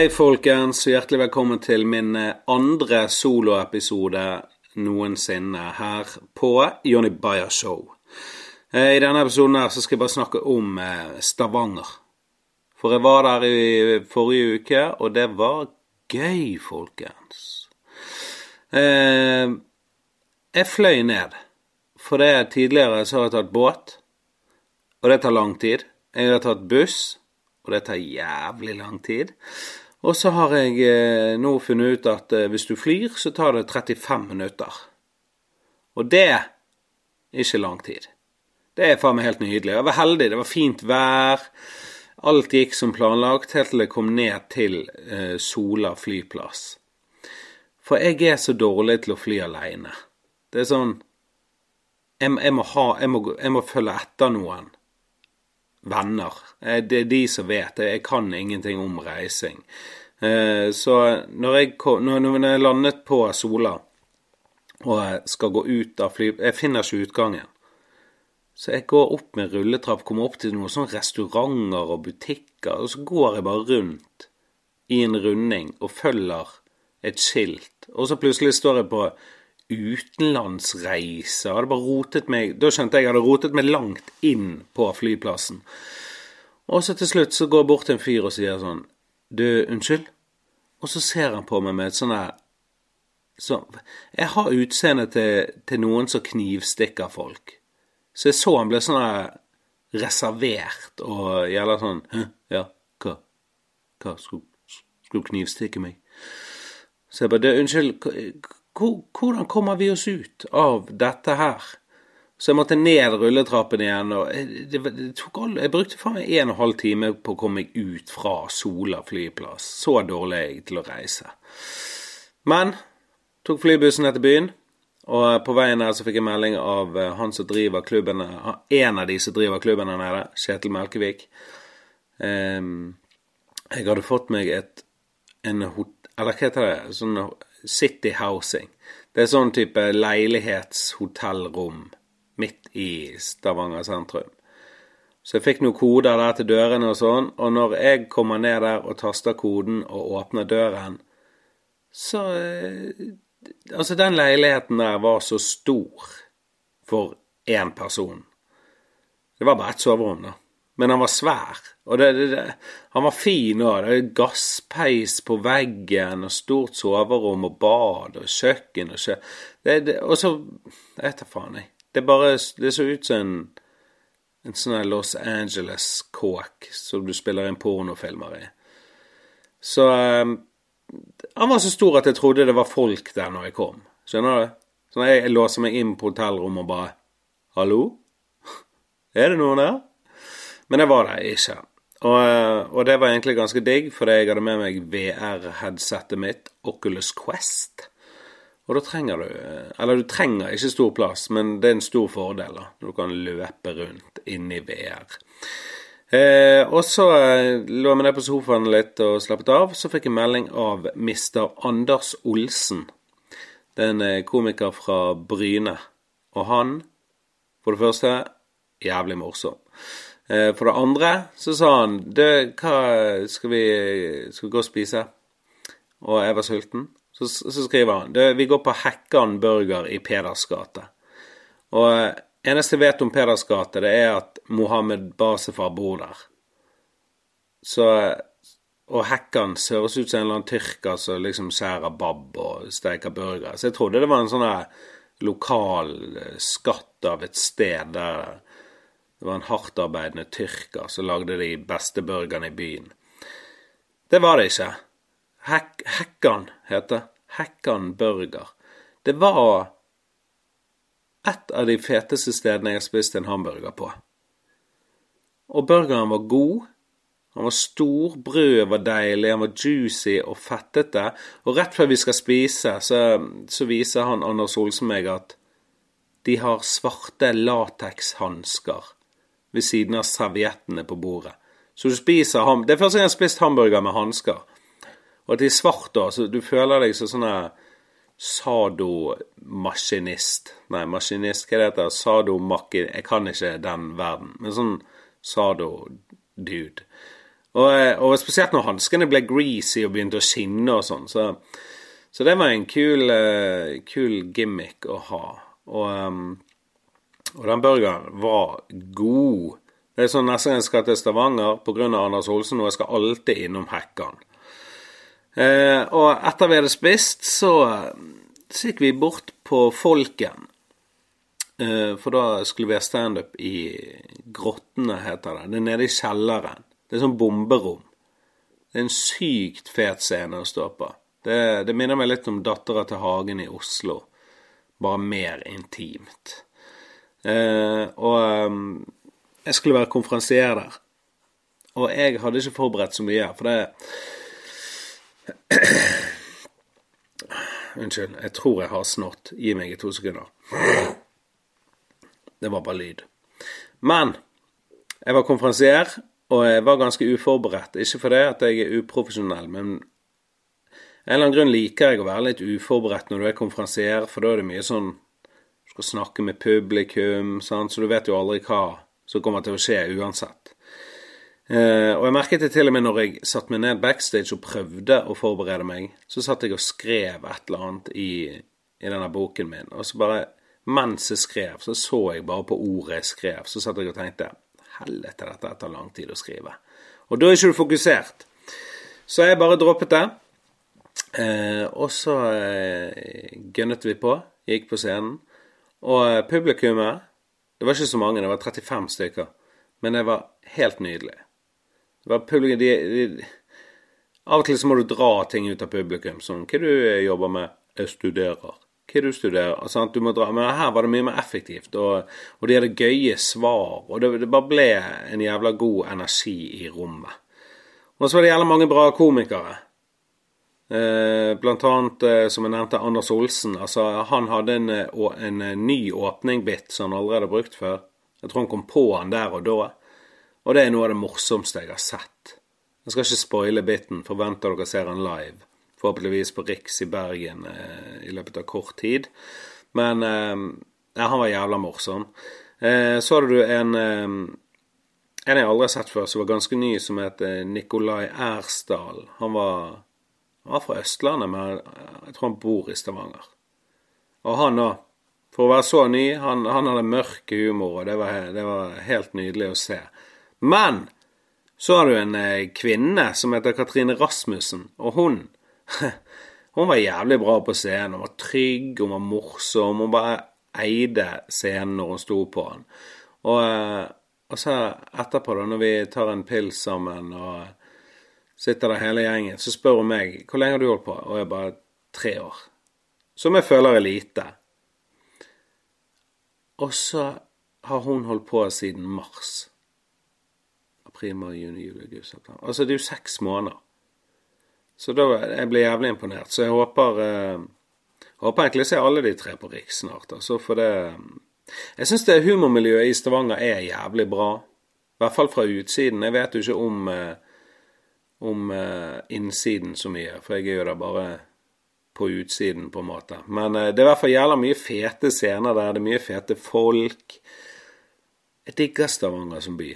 Hei, folkens, og hjertelig velkommen til min eh, andre soloepisode noensinne her på Johnny Bayer Show. Eh, I denne episoden her så skal jeg bare snakke om eh, Stavanger. For jeg var der i forrige uke, og det var gøy, folkens. Jeg fløy ned, for det tidligere så har jeg tatt båt, og det tar lang tid. Jeg har tatt buss, og det tar jævlig lang tid. Og så har jeg eh, nå funnet ut at eh, hvis du flyr, så tar det 35 minutter. Og det er ikke lang tid. Det er faen meg helt nydelig. Jeg var heldig, det var fint vær. Alt gikk som planlagt helt til jeg kom ned til eh, Sola flyplass. For jeg er så dårlig til å fly aleine. Det er sånn jeg, jeg, må ha, jeg, må, jeg må følge etter noen venner. Eh, det er de som vet. Jeg kan ingenting om reising. Eh, så når jeg, når jeg landet på Sola og skal gå ut av fly... Jeg finner ikke utgangen. Så jeg går opp med rulletrapp, kommer opp til noen sånne restauranter og butikker, og så går jeg bare rundt i en runding og følger et skilt, og så plutselig står jeg på utenlandsreiser. Hadde bare rotet meg Da skjønte jeg jeg hadde rotet meg langt inn på flyplassen. Og så til slutt så går jeg bort til en fyr og sier sånn Du, unnskyld? Og så ser han på meg med et sånn der så, Jeg har utseendet til, til, noen som knivstikker folk. Så jeg så han ble sånn der reservert og gjelder sånn Hæ, ja, hva? Hva? Skulle, skulle knivstikke meg? Så jeg bare Du, unnskyld, hvordan kommer vi oss ut av dette her? Så jeg måtte ned rulletrappen igjen. og det, det all, Jeg brukte faen en og en halv time på å komme meg ut fra Sola flyplass. Så dårlig er jeg til å reise. Men tok flybussen til byen. Og på veien her så fikk jeg melding av eh, han som driver klubben En av de som driver klubben her nede, Kjetil Melkevik. Um, jeg hadde fått meg et en Eller hva heter det? Sånn City Housing. Det er sånn type leilighetshotellrom midt i Stavanger sentrum. Så jeg fikk noen koder der til dørene og sånn, og når jeg kommer ned der og taster koden og åpner døren, så eh, Altså, den leiligheten der var så stor for én person. Det var bare ett soverom, da men han var svær. Og det, det, det, han var fin òg. Gasspeis på veggen og stort soverom og bad og kjøkken og kjø... og så Jeg vet faen, jeg. Det bare Det så ut som en, en sånn Los Angeles-kåk som du spiller inn pornofilmer i. Så um, Han var så stor at jeg trodde det var folk der når jeg kom. Skjønner du? Så jeg, jeg låser meg inn på hotellrommet og bare Hallo? Er det noen der? Men det var det ikke. Og, eh, og, det var egentlig ganske digg, fordi jeg hadde med meg VR-headsetet mitt, Oculus Quest. Og da trenger du eh, Eller du trenger ikke stor plass, men det er en stor fordel da, når du kan løpe rundt inni VR. Eh, og så eh, lå jeg ned på sofaen litt og slappet av. Så fikk jeg melding av Mr. Anders Olsen. Det er en komiker fra Bryne. Og han, for det første, jævlig morsom. Eh, for det andre så sa han Du, hva skal vi Skal vi gå og spise? Og jeg var sulten. Så, så skriver han Du, vi går på Hekkan burger i Peders gate. Og eneste jeg vet om Peders gate, det er at Mohammed Basefar bor der. Så Og Hekkan høres ut som en eller annen tyrker som liksom skjærer bab og steker burger. Så jeg trodde det var en sånn lokal eh, skatt av et sted der det var en hardtarbeidende tyrker som lagde de beste burgerne i byen. Det var det ikke. Hek Hekkan heter Hekkan burger. Det var et av de feteste stedene jeg har spist en hamburger på. Og burgeren var god. Han var stor, brødet var deilig, han var juicy og fettete. Og rett før vi skal spise, så, så viser han Anders Olsen meg at de har svarte latekshansker ved siden av serviettene på bordet. Så du spiser ham Det er første gang jeg har spist hamburger med hansker. Og at de er svarte, så du føler deg som sånn sadomaskinist Nei, maskinist, hva det heter? Sadomakin... Jeg kan ikke den verden. Men sånn sado-dude. Og, eh, og spesielt når hanskene ble greasy og begynte å skinne og sånn. Så, så, det var en kul, uh, kul gimmick å ha. Og, um, og den burgeren var god. Det er sånn Neste gang jeg skal til Stavanger pga. Anders Olsen, og jeg skal alltid innom Hekkan. Eh, og etter vi hadde spist, så, så gikk vi bort på Folken. Eh, for da skulle vi ha standup i Grottene, heter det. Det er nede i kjelleren. Det er sånn bomberom. Det er en sykt fet scene å stå på. Det, det minner meg litt om Dattera til Hagen i Oslo, bare mer intimt. Eh, og um, jeg skulle være konferansier der. Og jeg hadde ikke forberedt så mye, for det Unnskyld, jeg tror jeg har snått Gi meg i to sekunder. Det var bare lyd. Men jeg var konferansier, og jeg var ganske uforberedt. Ikke fordi at jeg er uprofesjonell, men en eller annen grunn liker jeg å være litt uforberedt når du er konferansier, for da er det mye sånn Du skal snakke med publikum, sant? så du vet jo aldri hva som kommer til å skje uansett. Eh, og jeg merket det til og med når jeg satte meg ned backstage og prøvde å forberede meg, så satt jeg og skrev et eller annet i, i denne boken min, og så bare mens jeg skrev, så så jeg bare på ordet jeg skrev, så satt jeg og tenkte helvete, dette tar lang tid å skrive. Og da er ikke du fokusert. Så jeg bare droppet det. Eh, og så eh, gønnet vi på, gikk på scenen. Og eh, publikummet Det var ikke så mange, det var 35 stykker. Men det var helt nydelig. Det var publikum de, de, Av og til så må du dra ting ut av publikum. Sånn Hva du jobber med? Jeg studerer hva du studerer. Sant? Du må dra. Men her var det mye mer effektivt, og, og de hadde gøye svar. Og det, det, bare ble en jævla god energi i rommet. Og så var det jævla mange bra komikere. Eh, blant annet, eh, som jeg nevnte, Anders Olsen. Altså, han hadde en, eh, en, ny åpning-bit som han allerede har brukt før. Jeg tror han kom på han der og da. Og det er noe av det morsomste jeg har sett. Jeg skal ikke spoile biten. Forventer dere ser han live forhåpentligvis på Riks i Bergen eh, i løpet av kort tid. Men eh, han var jævla morsom. Eh, så hadde du en en jeg aldri har sett før, som var ganske ny, som het Nikolai Ersdal. Han var, han var fra Østlandet, men jeg tror han bor i Stavanger. Og han òg. For å være så ny, han, han hadde mørk humor, og det var, det var, helt nydelig å se. Men så har du en eh, kvinne som heter Katrine Rasmussen, og hun Hun var jævlig bra på scenen. Hun var trygg, hun var morsom. Hun bare eide scenen når hun sto på den. Og, eh, og så etterpå, da, når vi tar en pils sammen og sitter der hele gjengen, så spør hun meg hvor lenge har du holdt på, og jeg bare tre år. Som jeg føler er lite. Og så har hun holdt på siden mars. April, mai, juni, juli, august, september. Altså, det er jo seks måneder. Så da jeg blir jævlig imponert. Så jeg håper eh, håper egentlig å se alle de tre på Riks snart. Altså, for det Jeg syns humormiljøet i Stavanger er jævlig bra. I hvert fall fra utsiden. Jeg vet jo ikke om, eh, om eh, innsiden så mye, for jeg jo der bare på utsiden, på en måte. Men eh, det er i hvert fall jævla mye fete scener der. Det er mye fete folk. Jeg digger Stavanger som by.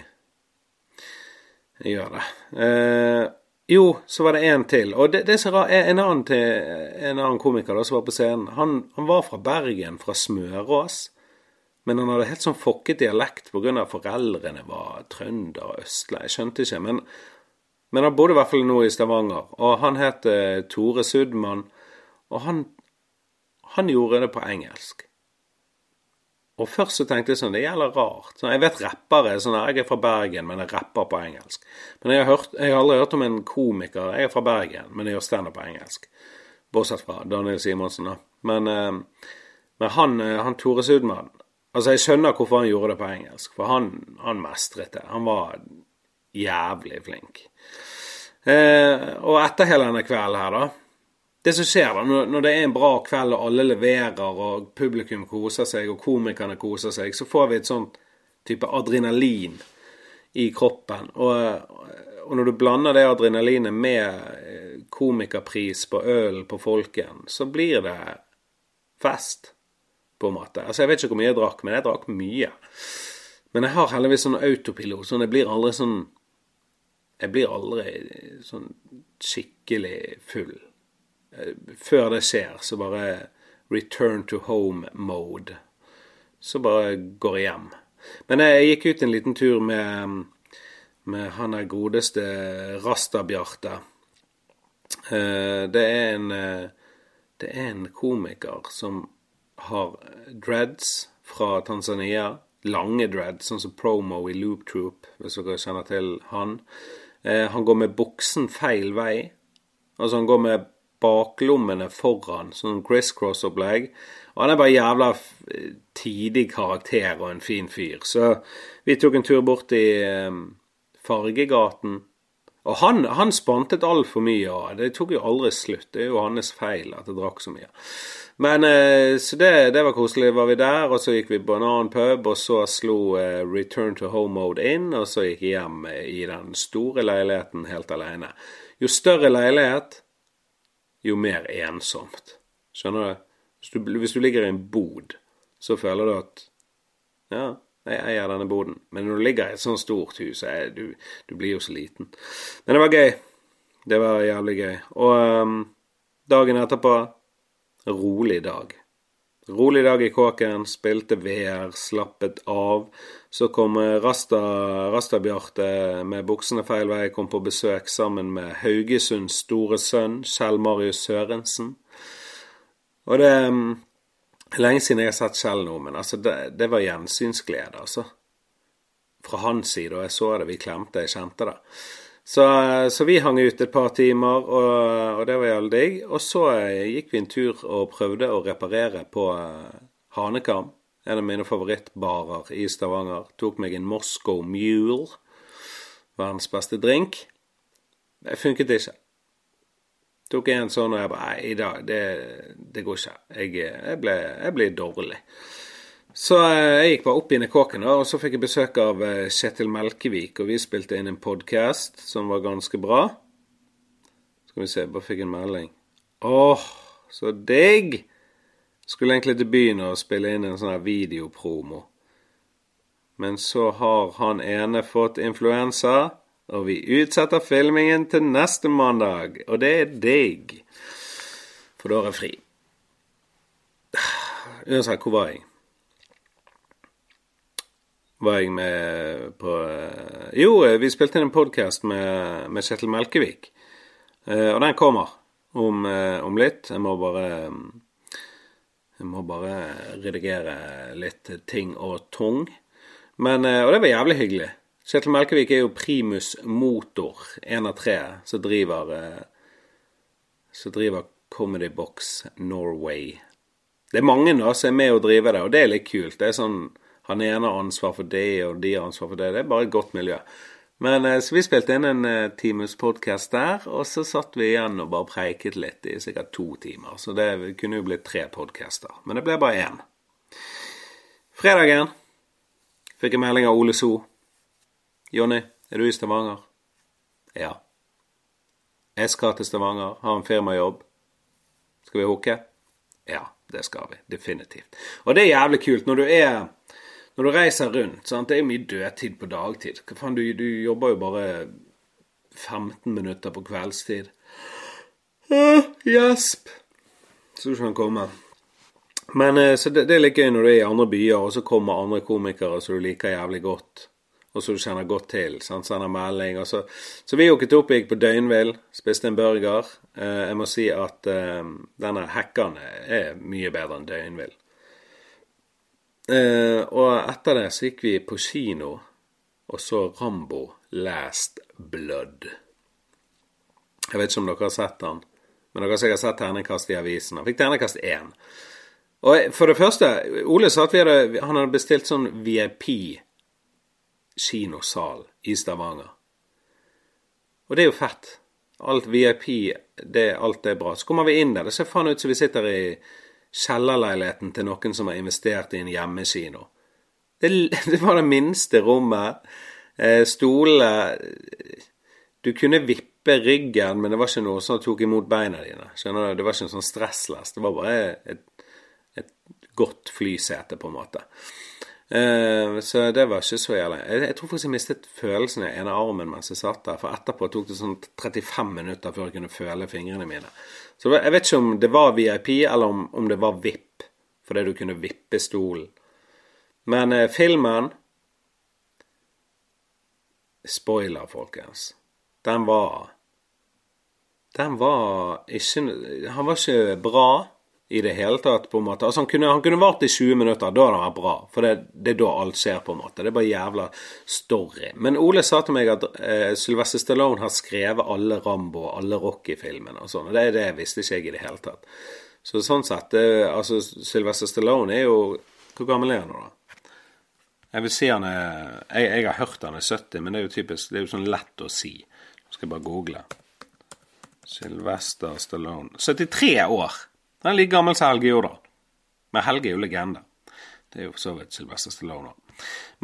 Jeg gjør det. Eh, jo, så var det en til. Og det, det er en annen, til, en annen komiker da, som var på scenen, han, han, var fra Bergen, fra Smørås. Men han hadde helt sånn fokket dialekt pga. foreldrene var trønder og østlig. Jeg skjønte ikke. Men, men, han bodde i hvert fall nå i Stavanger. Og han het uh, Tore Sudman. Og han, han gjorde det på engelsk. Og først så tenkte jeg sånn, det gjelder rart. Sånn, jeg vet rappere sånn, Jeg er fra Bergen, men jeg rapper på engelsk. Men jeg har, hørt, jeg har aldri hørt om en komiker Jeg er fra Bergen, men jeg gjør standup på engelsk. Bortsett fra Daniel Simonsen, da. Men, eh, men han, eh, han Tore Sudman Altså, jeg skjønner hvorfor han gjorde det på engelsk, for han, han mestret det. Han var jævlig flink. Eh, og etter hele denne kvelden her, da det som skjer da, når, det er en bra kveld og alle leverer og publikum koser seg og komikerne koser seg, så får vi et sånt type adrenalin i kroppen. Og, og når du blander det adrenalinet med eh, komikerpris på ølen på Folken, så blir det fest, på en måte. Altså, jeg vet ikke hvor mye jeg drakk, men jeg drakk mye. Men jeg har heldigvis sånn autopilot, sånn jeg blir aldri sånn Jeg blir aldri sånn skikkelig full. Eh, før det skjer, så bare return to home-mode. Så bare går jeg hjem. Men jeg gikk ut en liten tur med, med han der godeste Rasta-Bjarte. Eh, det er en Det er en komiker som har dreads fra Tanzania. Lange dreads, sånn som promo i Loop Troop, hvis dere kjenner til han. Eh, han går med buksen feil vei. Altså, han går med baklommene foran, sånn criss-cross-opplegg. Og han er bare jævla tidig karakter og en fin fyr. Så vi tok en tur bort i eh, Fargegaten. Og han, han spantet altfor mye, og det tok jo aldri slutt. Det er jo hans feil at jeg drakk så mye. Men eh, Så det, det, var koselig. Var vi der, og så gikk vi på en annen pub, og så slo uh, Return to Home Mode inn, og så gikk jeg hjem i den store leiligheten helt alene. Jo større leilighet, jo mer ensomt. Skjønner du? Hvis du, hvis du ligger i en bod, så føler du at Ja, jeg eier denne boden. Men når du ligger i et sånt stort hus, er du, du blir jo så liten. Men det var gøy. Det var jævlig gøy. Og um, dagen etterpå rolig dag. Rolig dag i kåken, spilte VR, slappet av. Så kom Rasta, Rasta Bjarte med buksene feil vei, kom på besøk sammen med Haugesunds store sønn, Kjell Marius Sørensen. Og det er mm, lenge siden jeg har sett Kjell nå, men altså, det, det var gjensynsglede, altså. Fra hans side, og jeg så det, vi klemte, jeg kjente det. Så, så, vi hang ut et par timer, og, og det var jævlig digg. Og så eh, gikk vi en tur og prøvde å reparere på uh, Hanekam. En av mine favorittbarer i Stavanger. Tok meg en Moscow Mule. Verdens beste drink. Det funket ikke. Tok en sånn, og jeg bare Nei, i dag, det, det går ikke. Jeg, jeg, ble, jeg ble dårlig. Så eh, jeg gikk bare opp inn i kåken, og så fikk jeg besøk av eh, Kjetil Melkevik. Og vi spilte inn en podkast som var ganske bra. Skal vi se, bare fikk en melding. Åh, så digg! Skulle egentlig til byen og spille inn en sånn her videopromo. Men så har han ene fått influensa, og vi utsetter filmingen til neste mandag. Og det er digg. For da er jeg fri. Uansett, hvor var jeg? Var jeg med på eh, Jo, eh, vi spilte inn en podkast med, med Kjetil Melkevik. Eh, og den kommer om, om, litt. Jeg må bare Jeg må bare redigere litt ting og tung. Men, og det var jævlig hyggelig. Kjetil Melkevik er jo primus motor, én av tre, som driver Som driver Comedy Box Norway. Det er mange da som er med å drive det, og det er litt kult. Det er sånn han ene har ansvar for det, og de har ansvar for det. Det er bare et godt miljø. Men eh, Så vi spilte inn en uh, times podkast der, og så satt vi igjen og bare preiket litt i sikkert to timer. Så det kunne jo blitt tre podcaster. Men det ble bare én. Fredagen fikk jeg melding av Ole So. 'Jonny, er du i Stavanger?' Ja. Jeg skal til Stavanger, har en firmajobb. Skal vi hooke? Ja, det skal vi. Definitivt. Og det er jævlig kult når du er når du reiser rundt sant? Det er jo mye dødtid på dagtid. Hva faen, du, du jobber jo bare 15 minutter på kveldstid. Uh, gjesp! Så du kan komme. Men eh, så det, det, er litt gøy når du er i andre byer, og så kommer andre komikere som du liker jævlig godt. Og som du kjenner godt til. Sant? Sender melding. Og så, så vi jokket opp, gikk på Døgnvill, spiste en burger. Eh, jeg må si at eh, denne Hekkane er mye bedre enn Døgnvill. Eh, og etter det så gikk vi på kino og så Rambo Last Blood. Jeg vet ikke om dere har sett den, men dere har sikkert sett terningkast i avisen. Han fikk terningkast én. Og for det første, Ole sa at hadde, han hadde bestilt sånn VIP-kinosal i Stavanger. Og det er jo fett. Alt VIP, det, alt er bra. Så kommer vi inn der. Det ser faen ut som vi sitter i kjellerleiligheten til noen som har investert i en hjemmekino. Det, det var det minste rommet. Eh, Stolene Du kunne vippe ryggen, men det var ikke noe som tok imot beina dine. Skjønner du? Det var ikke en sånn stressless. Det var bare et, et godt flysete, på en måte. Eh, så det var ikke så jævlig. Jeg, jeg tror faktisk jeg mistet følelsen i ene armen mens jeg satt der. For etterpå tok det sånn 35 minutter før jeg kunne føle fingrene mine. Så jeg vet ikke om det var VIP, eller om, om det var VIP, fordi du kunne vippe stolen. Men eh, filmen Spoiler, folkens. Den var Den var ikke Han var ikke bra i det hele tatt, på en måte. Altså, han kunne, han kunne vart i 20 minutter. Da hadde han vært bra. For det, det, er da alt skjer, på en måte. Det er bare jævla story. Men Ole sa til meg at eh, Sylvester Stallone har skrevet alle Rambo og alle Rocky-filmene og sånn. Og det, det visste ikke jeg i det hele tatt. Så sånn sett det, Altså, Sylvester Stallone er jo Hvor gammel er han nå, da? Jeg vil si han er jeg, jeg, har hørt han er 70, men det er jo typisk Det er jo sånn lett å si. Nå skal jeg bare google. Sylvester Stallone 73 år! Han er like gammel som Helge Jordal. Men Helge er jo legende. Det er jo for så vidt Sylvester Stallone.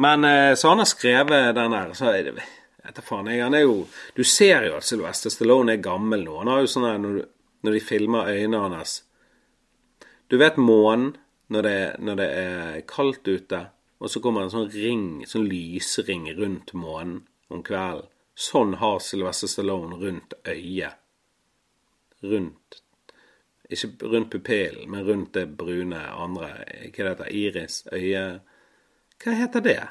Men eh, så han har skrevet den der så er det, etter faen, jeg, han er jo Du ser jo at Sylvester Stallone er gammel nå. Han har jo sånn her når, når, de filmer øynene hans Du vet månen når, når, det er kaldt ute, og så kommer en sånn ring, sånn lysring rundt månen om kvelden. Sånn har Sylvester Stallone rundt øyet. Rundt ikke rundt pupillen, men rundt det brune andre Hva heter det? Iris? Øye Hva heter det?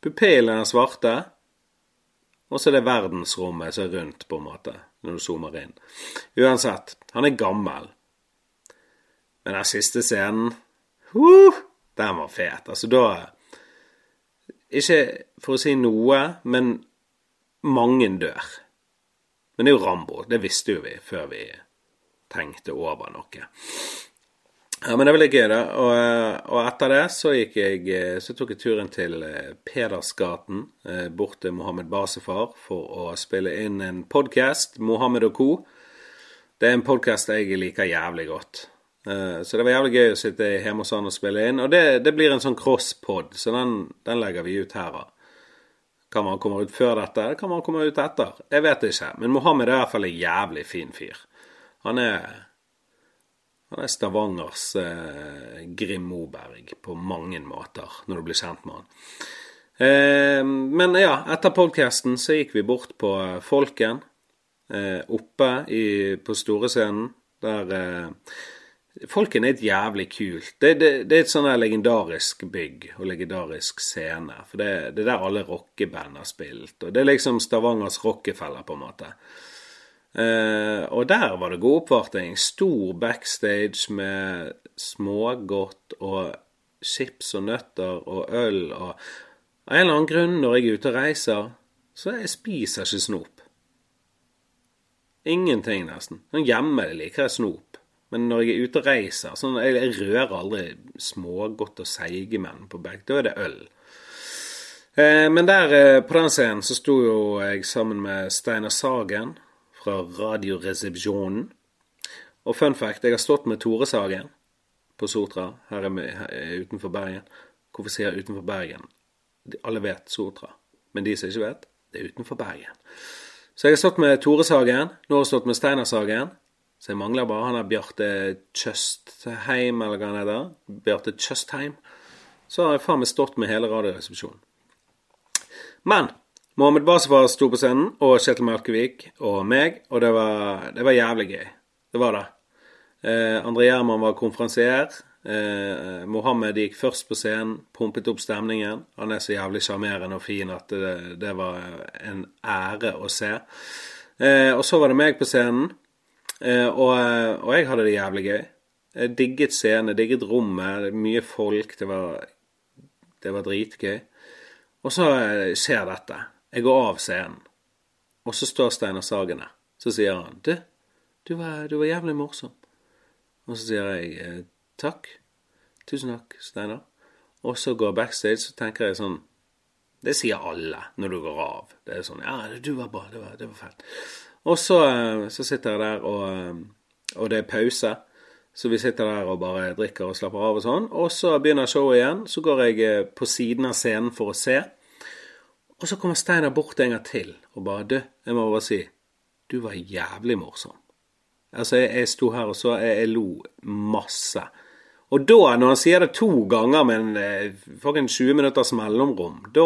Pupillen er svarte, og så er det verdensrommet som er rundt, på en måte, når du zoomer inn. Uansett, han er gammel. Men den siste scenen uh, Den var fet. Altså, da Ikke for å si noe, men mange dør. Men det er jo Rambo. Det visste jo vi før vi tenkte over noe. Ja, men det var litt gøy, da. Og, og, etter det så gikk jeg Så tok jeg turen til eh, Pedersgaten, eh, bort til Mohammed Basefar, for å spille inn en podkast, Mohammed og co. Det er en podkast jeg liker jævlig godt. Eh, så det var jævlig gøy å sitte hjemme hos han og spille inn. Og det, det blir en sånn crosspod, så den, den, legger vi ut her. Kan man komme ut før dette, eller kan man komme ut etter? Jeg vet ikke. Men Mohammed er i hvert fall en jævlig fin fyr. Han er, han er Stavangers eh, Grim Moberg på mange måter, når du blir kjent med han. Eh, men ja, etter podkasten så gikk vi bort på Folken, eh, oppe i, på storescenen, der eh, Folken er et jævlig kult Det, det, det er et sånn legendarisk bygg og legendarisk scene. For det, det er der alle rockeband har spilt. Og det er liksom Stavangers Rockefeller, på en måte. Uh, og der var det god oppvarting. Stor backstage med smågodt og chips og nøtter og øl og Av en eller annen grunn, når jeg er ute og reiser, så jeg spiser ikke snop. Ingenting, nesten. Sånn hjemme liker jeg snop. Men når jeg er ute og reiser sånn, jeg, jeg rører aldri smågodt og seigemenn på back. Da er det øl. Eh, men der eh, på den scenen så sto jo jeg sammen med Steinar Sagen fra Radioresepsjonen. Og fun fact, jeg har stått med Tore Sagen på Sotra, her, er vi, her utenfor Bergen. Hvorfor sier jeg utenfor Bergen? Alle vet Sotra. Men de som ikke vet, det er utenfor Bergen. Så jeg har stått med Tore Sagen. Nå har jeg stått med Steinar Sagen. Så jeg mangler bare han der Bjarte Tjøstheim, eller hva han heter. Bjarte Tjøstheim. Så har jeg faen meg stått med hele Radioresepsjonen. Men Mohammed Basefar sto på scenen, og Kjetil Melkevik og meg, og det var, det var jævlig gøy. Det var det. Eh, André Gjerman var konferansier. Eh, Mohammed gikk først på scenen, pumpet opp stemningen. Han er så jævlig sjarmerende og fin at det, det, var en ære å se. Eh, og så var det meg på scenen, eh, og, og, jeg hadde det jævlig gøy. Jeg digget scenen, digget rommet, mye folk. Det var, det var dritgøy. Og så eh, skjer dette. Jeg går av scenen, og så står Steinar Sagen der. Så sier han du, du var, du var jævlig morsom. Og så sier jeg eh, takk. Tusen takk, Steinar. Og så går jeg backstage, så tenker jeg sånn Det sier alle når du går av. Det er sånn Ja, du var bra. Det var, det var fett. Og så, eh, så, sitter jeg der, og, eh, og det er pause. Så vi sitter der og bare drikker og slapper av og sånn. Og så begynner showet igjen. Så går jeg på siden av scenen for å se. Og så kommer Steinar bort en gang til og bare Du, jeg må bare si Du var jævlig morsom. Altså, jeg, jeg sto her og så jeg, jeg, lo masse. Og da, når han sier det to ganger med en eh, 20 minutters mellomrom, da,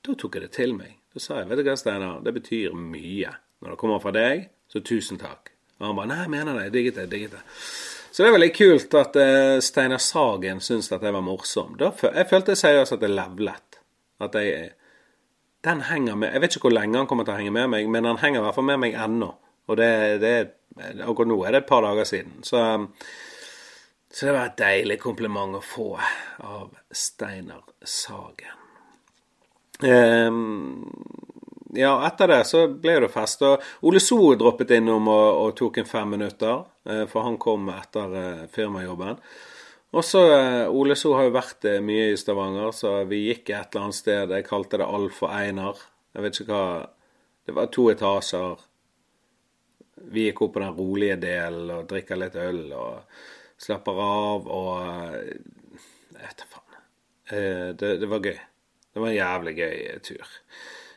da tok jeg det til meg. Da sa jeg, vet du hva, Steinar, det betyr mye. Når det kommer fra deg, så tusen takk. Og han bare nei, jeg mener det, jeg digget det, digget det. Så det er veldig kult at uh, Steinar Sagen syns at jeg var morsom. Da, jeg følte seriøst at jeg levlet. At jeg Den henger med. Jeg vet ikke hvor lenge han kommer til å henge med meg, men han henger i hvert fall med meg ennå. Og det, det Akkurat nå er det et par dager siden. Så så det var et deilig kompliment å få av Steinar Sagen. Um, ja, etter det så ble det fest. Og Ole So droppet innom og, og tok en fem minutter, uh, for han kom etter uh, firmajobben. Og så uh, Ole So har jo vært mye i Stavanger, så vi gikk et eller annet sted. Jeg kalte det Alf og Einar. Jeg vet ikke hva Det var to etasjer. Vi gikk opp på den rolige delen og drikker litt øl. og slapper av og Jeg vet da faen. Eh, det, det, var gøy. Det var en jævlig gøy tur.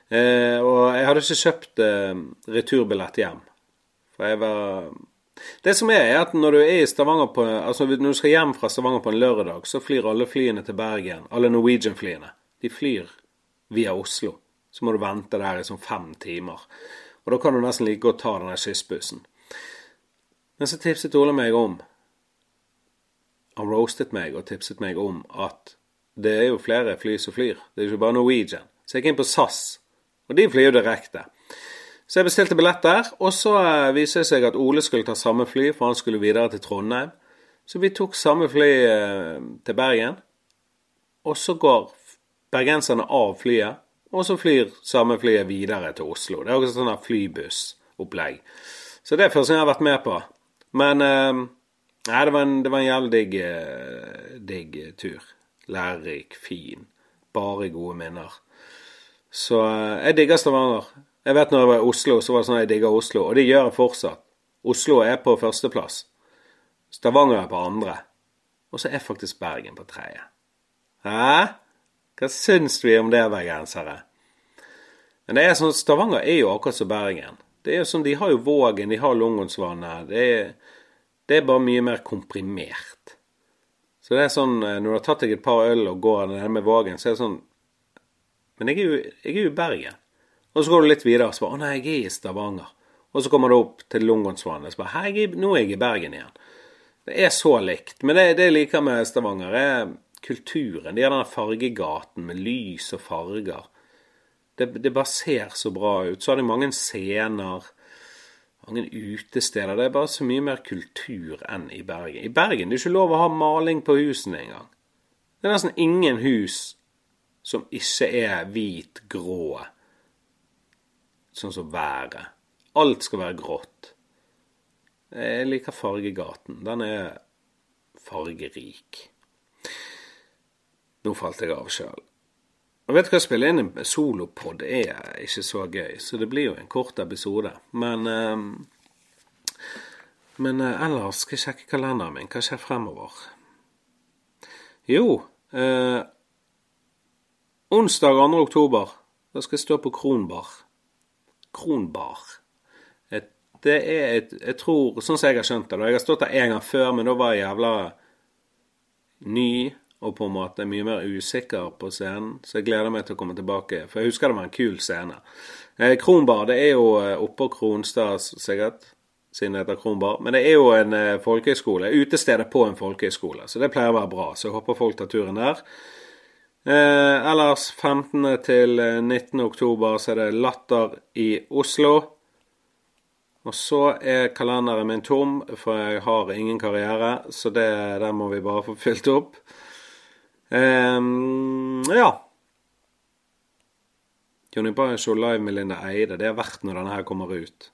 Eh, og jeg hadde ikke kjøpt eh, returbillett hjem. For jeg var Det som er, er at når du er i på Altså når du skal hjem fra Stavanger på en lørdag, så flyr alle flyene til Bergen. Alle Norwegian-flyene. De flyr via Oslo. Så må du vente der i sånn fem timer. Og da kan du nesten like godt ta denne skyssbussen. Men så tipset Ole meg om han roastet meg og tipset meg om at det er jo flere fly som flyr. Det er jo ikke bare Norwegian. Så jeg gikk inn på SAS, og de flyr jo direkte. Så jeg bestilte billett der, og så uh, viser det seg at Ole skulle ta samme fly, for han skulle videre til Trondheim. Så vi tok samme fly uh, til Bergen, og så går bergenserne av flyet, og så flyr samme flyet videre til Oslo. Det er også sånn flybussopplegg. Så det er første gang jeg har vært med på. Men uh, Nei, det var en, det var en jævlig digg, eh, digg tur. Lærerik, fin. Bare gode minner. Så eh, jeg digger Stavanger. Jeg vet når jeg var i Oslo, så var det sånn at jeg digga Oslo. Og det gjør jeg fortsatt. Oslo er på førsteplass. Stavanger er på andre. Og så er faktisk Bergen på tredje. Hæ? Hva syns vi om det, bergensere? Men det er sånn, Stavanger er jo akkurat som Bergen. Det er jo sånn, De har jo Vågen, de har Lungonsvannet. Det det er bare mye mer komprimert. Så det er sånn eh, når du har tatt deg et par øl og går nede med Vågen, så er det sånn Men jeg er jo, jeg er jo i Bergen. Og så går du litt videre og bare Å nei, jeg er i Stavanger. Og så kommer du opp til Lungånsvannet og så bare Hei, nå er jeg i Bergen igjen. Det er så likt. Men det, jeg liker med Stavanger, er kulturen. De har denne fargegaten med lys og farger. Det, det bare ser så bra ut. Så har de mange scener mange utesteder. Det er bare så mye mer kultur enn i Bergen. I Bergen det er ikke lov å ha maling på husene engang. Det er nesten ingen hus som ikke er hvit, grå, sånn som været. Alt skal være grått. Jeg liker Fargegaten. Den er fargerik. Nå falt jeg av sjøl. Og vet du hva, å spille inn en solopod er ikke så gøy, så det blir jo en kort episode. Men eh, Men eh, ellers skal jeg sjekke kalenderen min. Hva skjer fremover? Jo eh, Onsdag 2. oktober. Da skal jeg stå på Kronbar. Kronbar. Et, det er et Jeg tror, sånn som jeg har skjønt det Jeg har stått der en gang før, men da var jeg jævla ny og på en måte mye mer usikker på scenen. Så jeg gleder meg til å komme tilbake, for jeg husker det var en kul scene. Eh, Kronbar det er jo eh, oppå Kronstad, sikkert, siden det heter Kronbar. Men det er jo en eh, folkehøyskole. Utestedet på en folkehøyskole, så det pleier å være bra. Så jeg håper folk tar turen der. Eh, ellers 15. til 19. Eh, oktober så er det Latter i Oslo. Og så er kalenderen min tom, for jeg har ingen karriere, så det, den må vi bare få fylt opp. Eh, ja. Jonny Bryan Show live med Linda Eide. Det er verdt når denne her kommer ut.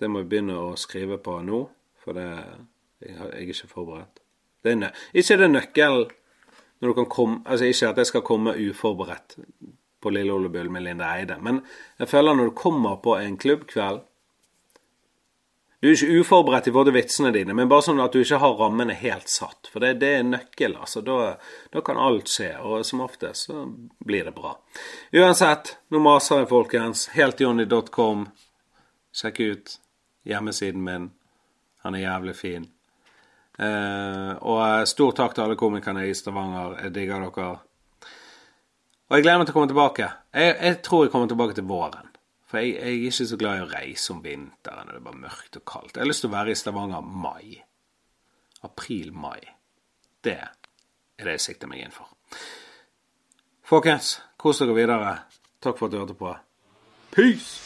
Det må vi begynne å skrive på nå, for det jeg er ikke forberedt. Det er ikke det nøkkelen når du kan komme Altså ikke at jeg skal komme uforberedt på Lille Olebull med Linda Eide, men jeg føler når du kommer på en klubbkveld du er ikke uforberedt i både vitsene dine, men bare sånn at du ikke har rammene helt satt. For det, det er nøkkel. altså. Da, da, kan alt skje, og som oftest så blir det bra. Uansett, nå maser jeg, folkens. Heltjohnny.com. Sjekk ut hjemmesiden min. Han er jævlig fin. Eh, og stor takk til alle komikerne i Stavanger. Jeg digger dere. Og jeg gleder meg til å komme tilbake. Jeg, jeg tror jeg kommer tilbake til våren. For jeg, jeg, er ikke så glad i å reise om vinteren når det er bare mørkt og kaldt. Jeg har lyst til å være i Stavanger mai. April-mai. Det er det jeg sikter meg inn for. Folkens, kos dere videre. Takk for at du hørte på. Peace!